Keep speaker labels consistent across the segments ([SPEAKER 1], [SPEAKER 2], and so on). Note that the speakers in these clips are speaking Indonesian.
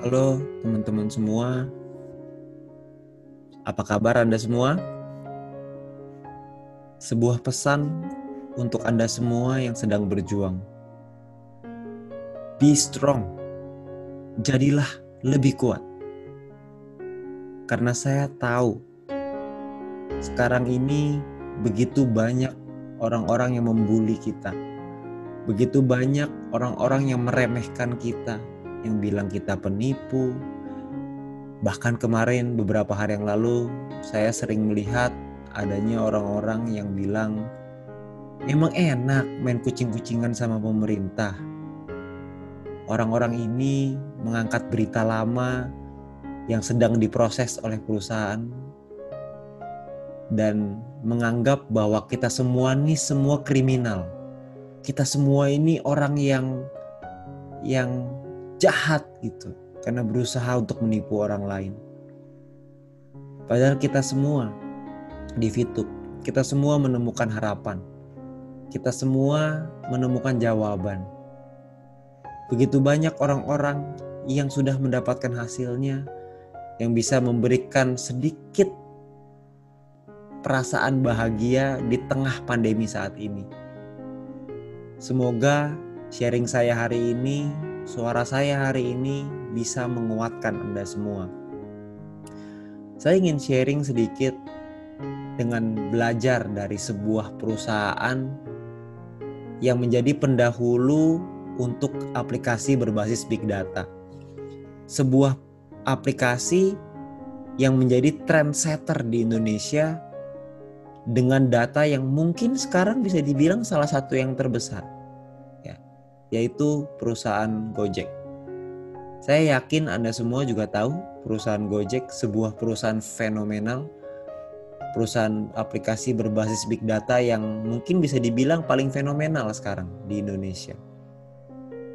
[SPEAKER 1] Halo teman-teman semua, apa kabar Anda semua? Sebuah pesan untuk Anda semua yang sedang berjuang. Be strong, jadilah lebih kuat. Karena saya tahu sekarang ini begitu banyak orang-orang yang membuli kita. Begitu banyak orang-orang yang meremehkan kita, yang bilang kita penipu. Bahkan kemarin beberapa hari yang lalu saya sering melihat adanya orang-orang yang bilang memang enak main kucing-kucingan sama pemerintah. Orang-orang ini mengangkat berita lama yang sedang diproses oleh perusahaan dan menganggap bahwa kita semua ini semua kriminal. Kita semua ini orang yang yang jahat gitu karena berusaha untuk menipu orang lain. Padahal kita semua di Fitup, kita semua menemukan harapan. Kita semua menemukan jawaban. Begitu banyak orang-orang yang sudah mendapatkan hasilnya yang bisa memberikan sedikit perasaan bahagia di tengah pandemi saat ini. Semoga sharing saya hari ini, suara saya hari ini bisa menguatkan Anda semua. Saya ingin sharing sedikit dengan belajar dari sebuah perusahaan yang menjadi pendahulu untuk aplikasi berbasis big data. Sebuah aplikasi yang menjadi trendsetter di Indonesia dengan data yang mungkin sekarang bisa dibilang salah satu yang terbesar yaitu perusahaan Gojek. Saya yakin Anda semua juga tahu perusahaan Gojek sebuah perusahaan fenomenal perusahaan aplikasi berbasis big data yang mungkin bisa dibilang paling fenomenal sekarang di Indonesia.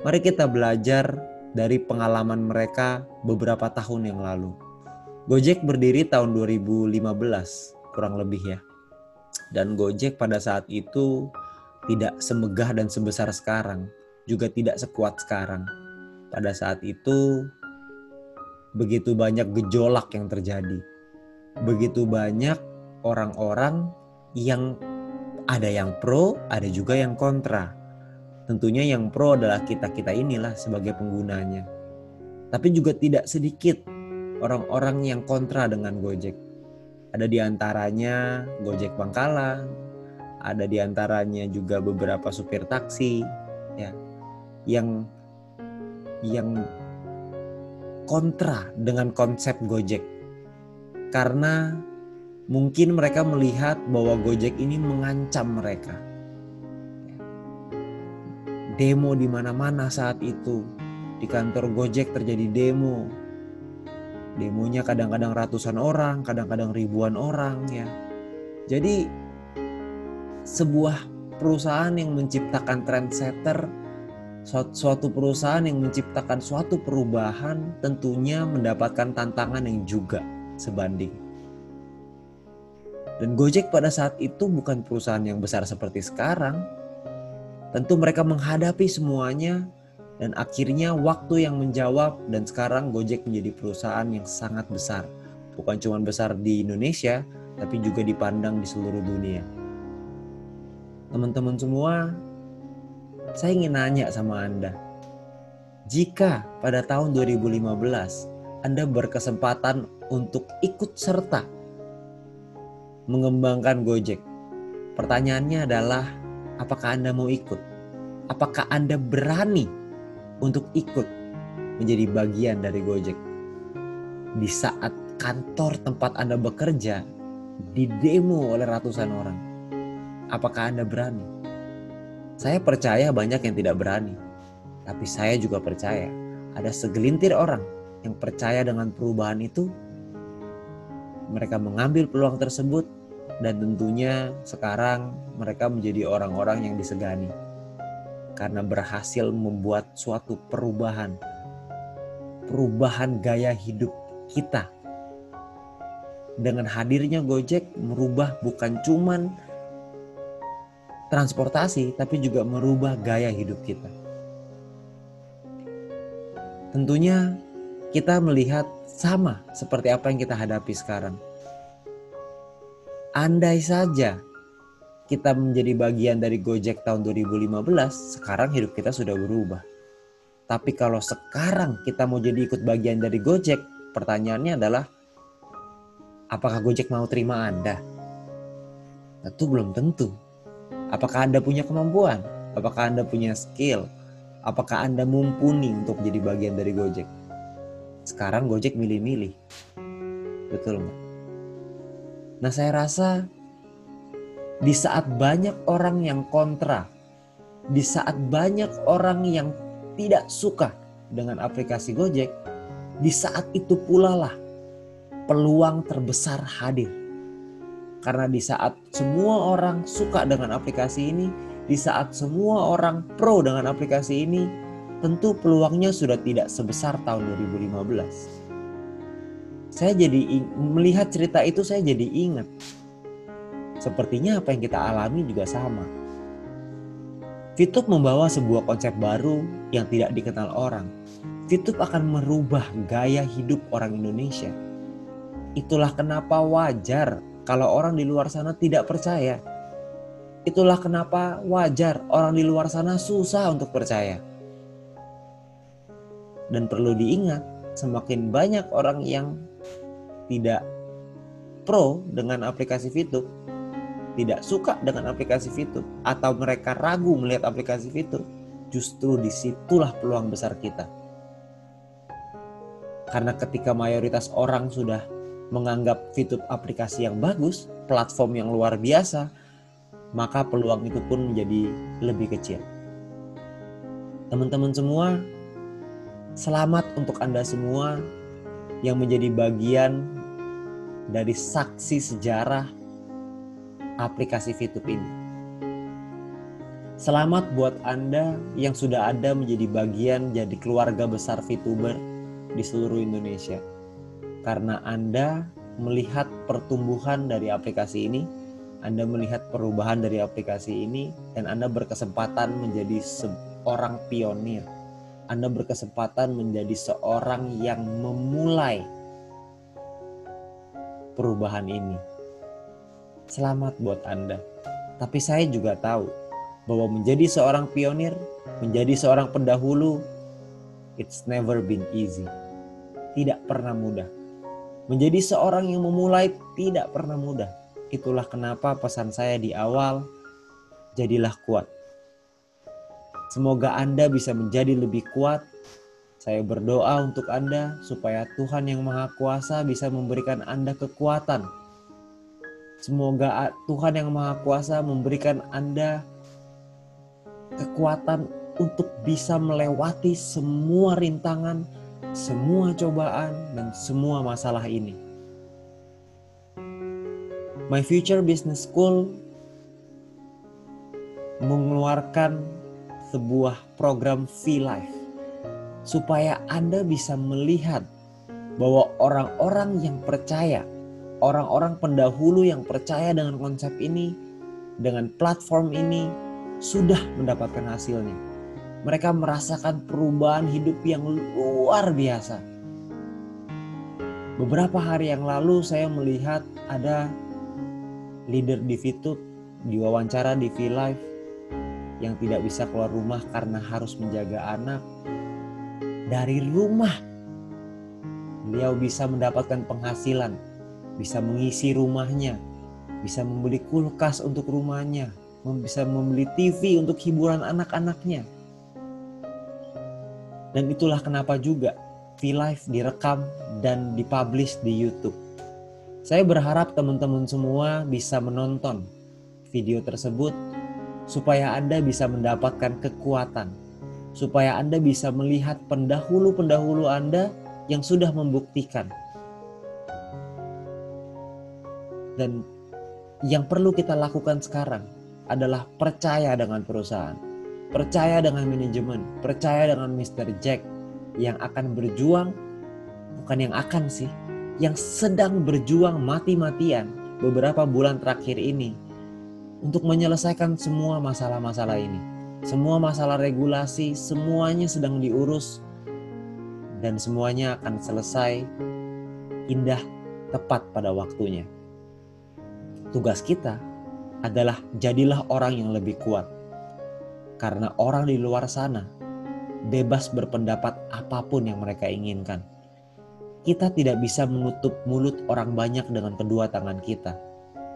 [SPEAKER 1] Mari kita belajar dari pengalaman mereka beberapa tahun yang lalu. Gojek berdiri tahun 2015 kurang lebih ya dan Gojek pada saat itu tidak semegah dan sebesar sekarang, juga tidak sekuat sekarang. Pada saat itu begitu banyak gejolak yang terjadi. Begitu banyak orang-orang yang ada yang pro, ada juga yang kontra. Tentunya yang pro adalah kita-kita inilah sebagai penggunanya. Tapi juga tidak sedikit orang-orang yang kontra dengan Gojek ada di antaranya Gojek Bangkalan, ada di antaranya juga beberapa supir taksi ya yang yang kontra dengan konsep Gojek. Karena mungkin mereka melihat bahwa Gojek ini mengancam mereka. Demo di mana-mana saat itu. Di kantor Gojek terjadi demo, Demonya kadang-kadang ratusan orang, kadang-kadang ribuan orang ya. Jadi sebuah perusahaan yang menciptakan trendsetter, suatu perusahaan yang menciptakan suatu perubahan tentunya mendapatkan tantangan yang juga sebanding. Dan Gojek pada saat itu bukan perusahaan yang besar seperti sekarang. Tentu mereka menghadapi semuanya dan akhirnya waktu yang menjawab dan sekarang Gojek menjadi perusahaan yang sangat besar. Bukan cuma besar di Indonesia, tapi juga dipandang di seluruh dunia. Teman-teman semua, saya ingin nanya sama Anda. Jika pada tahun 2015 Anda berkesempatan untuk ikut serta mengembangkan Gojek, pertanyaannya adalah apakah Anda mau ikut? Apakah Anda berani untuk ikut menjadi bagian dari Gojek. Di saat kantor tempat Anda bekerja didemo oleh ratusan orang. Apakah Anda berani? Saya percaya banyak yang tidak berani. Tapi saya juga percaya ada segelintir orang yang percaya dengan perubahan itu. Mereka mengambil peluang tersebut dan tentunya sekarang mereka menjadi orang-orang yang disegani karena berhasil membuat suatu perubahan. Perubahan gaya hidup kita. Dengan hadirnya Gojek merubah bukan cuman transportasi tapi juga merubah gaya hidup kita. Tentunya kita melihat sama seperti apa yang kita hadapi sekarang. Andai saja kita menjadi bagian dari Gojek tahun 2015, sekarang hidup kita sudah berubah. Tapi kalau sekarang kita mau jadi ikut bagian dari Gojek, pertanyaannya adalah apakah Gojek mau terima Anda? Tentu belum tentu. Apakah Anda punya kemampuan? Apakah Anda punya skill? Apakah Anda mumpuni untuk jadi bagian dari Gojek? Sekarang Gojek milih-milih. Betul nggak? Nah saya rasa di saat banyak orang yang kontra, di saat banyak orang yang tidak suka dengan aplikasi Gojek, di saat itu pula lah peluang terbesar hadir. Karena di saat semua orang suka dengan aplikasi ini, di saat semua orang pro dengan aplikasi ini, tentu peluangnya sudah tidak sebesar tahun 2015. Saya jadi melihat cerita itu saya jadi ingat. Sepertinya apa yang kita alami juga sama. Fitup membawa sebuah konsep baru yang tidak dikenal orang. Fitup akan merubah gaya hidup orang Indonesia. Itulah kenapa wajar kalau orang di luar sana tidak percaya. Itulah kenapa wajar orang di luar sana susah untuk percaya dan perlu diingat, semakin banyak orang yang tidak pro dengan aplikasi Fitur, tidak suka dengan aplikasi Fitur, atau mereka ragu melihat aplikasi Fitur, justru di situlah peluang besar kita. Karena ketika mayoritas orang sudah menganggap Fitur aplikasi yang bagus, platform yang luar biasa, maka peluang itu pun menjadi lebih kecil. Teman-teman semua, Selamat untuk Anda semua yang menjadi bagian dari saksi sejarah aplikasi Fitup ini. Selamat buat Anda yang sudah ada menjadi bagian jadi keluarga besar Fituber di seluruh Indonesia. Karena Anda melihat pertumbuhan dari aplikasi ini, Anda melihat perubahan dari aplikasi ini, dan Anda berkesempatan menjadi seorang pionir anda berkesempatan menjadi seorang yang memulai perubahan ini. Selamat buat Anda. Tapi saya juga tahu bahwa menjadi seorang pionir, menjadi seorang pendahulu, it's never been easy. Tidak pernah mudah. Menjadi seorang yang memulai tidak pernah mudah. Itulah kenapa pesan saya di awal, jadilah kuat. Semoga Anda bisa menjadi lebih kuat. Saya berdoa untuk Anda supaya Tuhan yang Maha Kuasa bisa memberikan Anda kekuatan. Semoga Tuhan yang Maha Kuasa memberikan Anda kekuatan untuk bisa melewati semua rintangan, semua cobaan, dan semua masalah ini. My Future Business School mengeluarkan sebuah program V-Life supaya Anda bisa melihat bahwa orang-orang yang percaya, orang-orang pendahulu yang percaya dengan konsep ini, dengan platform ini sudah mendapatkan hasilnya. Mereka merasakan perubahan hidup yang luar biasa. Beberapa hari yang lalu saya melihat ada leader di Fitut diwawancara di V-Life yang tidak bisa keluar rumah karena harus menjaga anak. Dari rumah, beliau bisa mendapatkan penghasilan, bisa mengisi rumahnya, bisa membeli kulkas untuk rumahnya, bisa membeli TV untuk hiburan anak-anaknya. Dan itulah kenapa juga V-Live direkam dan dipublish di YouTube. Saya berharap teman-teman semua bisa menonton video tersebut supaya Anda bisa mendapatkan kekuatan, supaya Anda bisa melihat pendahulu-pendahulu Anda yang sudah membuktikan. Dan yang perlu kita lakukan sekarang adalah percaya dengan perusahaan, percaya dengan manajemen, percaya dengan Mr. Jack yang akan berjuang, bukan yang akan sih, yang sedang berjuang mati-matian beberapa bulan terakhir ini untuk menyelesaikan semua masalah-masalah ini. Semua masalah regulasi, semuanya sedang diurus dan semuanya akan selesai indah tepat pada waktunya. Tugas kita adalah jadilah orang yang lebih kuat. Karena orang di luar sana bebas berpendapat apa pun yang mereka inginkan. Kita tidak bisa menutup mulut orang banyak dengan kedua tangan kita.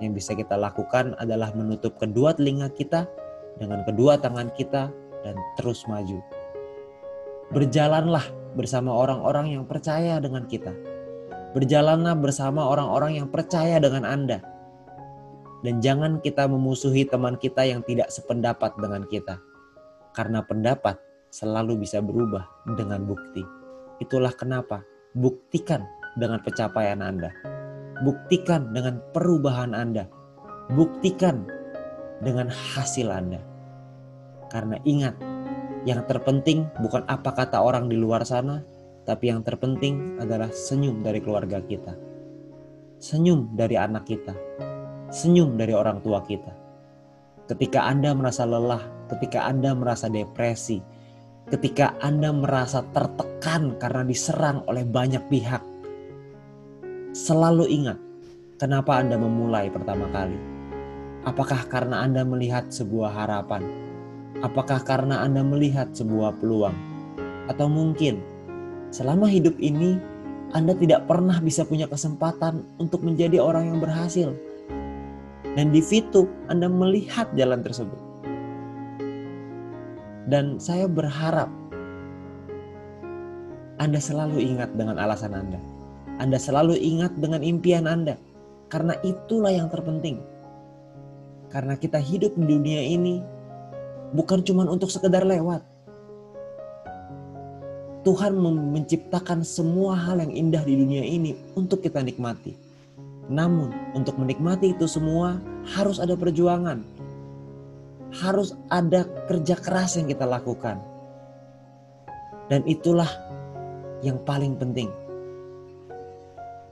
[SPEAKER 1] Yang bisa kita lakukan adalah menutup kedua telinga kita dengan kedua tangan kita dan terus maju. Berjalanlah bersama orang-orang yang percaya dengan kita. Berjalanlah bersama orang-orang yang percaya dengan Anda. Dan jangan kita memusuhi teman kita yang tidak sependapat dengan kita. Karena pendapat selalu bisa berubah dengan bukti. Itulah kenapa buktikan dengan pencapaian Anda. Buktikan dengan perubahan Anda. Buktikan dengan hasil Anda. Karena ingat, yang terpenting bukan apa kata orang di luar sana, tapi yang terpenting adalah senyum dari keluarga kita. Senyum dari anak kita. Senyum dari orang tua kita. Ketika Anda merasa lelah, ketika Anda merasa depresi, ketika Anda merasa tertekan karena diserang oleh banyak pihak, selalu ingat kenapa Anda memulai pertama kali. Apakah karena Anda melihat sebuah harapan? Apakah karena Anda melihat sebuah peluang? Atau mungkin selama hidup ini Anda tidak pernah bisa punya kesempatan untuk menjadi orang yang berhasil. Dan di situ Anda melihat jalan tersebut. Dan saya berharap Anda selalu ingat dengan alasan Anda. Anda selalu ingat dengan impian Anda. Karena itulah yang terpenting. Karena kita hidup di dunia ini bukan cuma untuk sekedar lewat. Tuhan menciptakan semua hal yang indah di dunia ini untuk kita nikmati. Namun, untuk menikmati itu semua harus ada perjuangan. Harus ada kerja keras yang kita lakukan. Dan itulah yang paling penting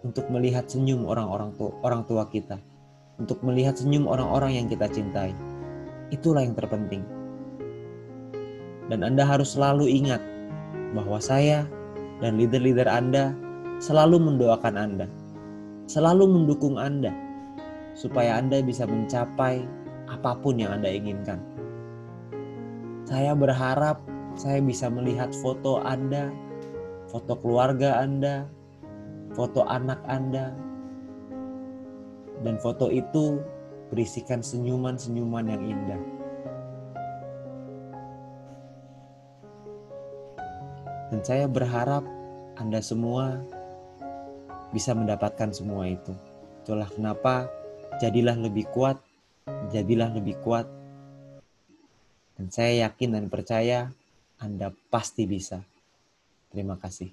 [SPEAKER 1] untuk melihat senyum orang-orang tua, orang tua kita, untuk melihat senyum orang-orang yang kita cintai. Itulah yang terpenting. Dan Anda harus selalu ingat bahwa saya dan leader-leader Anda selalu mendoakan Anda, selalu mendukung Anda, supaya Anda bisa mencapai apa pun yang Anda inginkan. Saya berharap saya bisa melihat foto Anda, foto keluarga Anda, foto anak Anda, dan foto itu berisikan senyuman-senyuman yang indah. Dan saya berharap Anda semua bisa mendapatkan semua itu. Itulah kenapa jadilah lebih kuat, jadilah lebih kuat. Dan saya yakin dan percaya Anda pasti bisa. Terima kasih.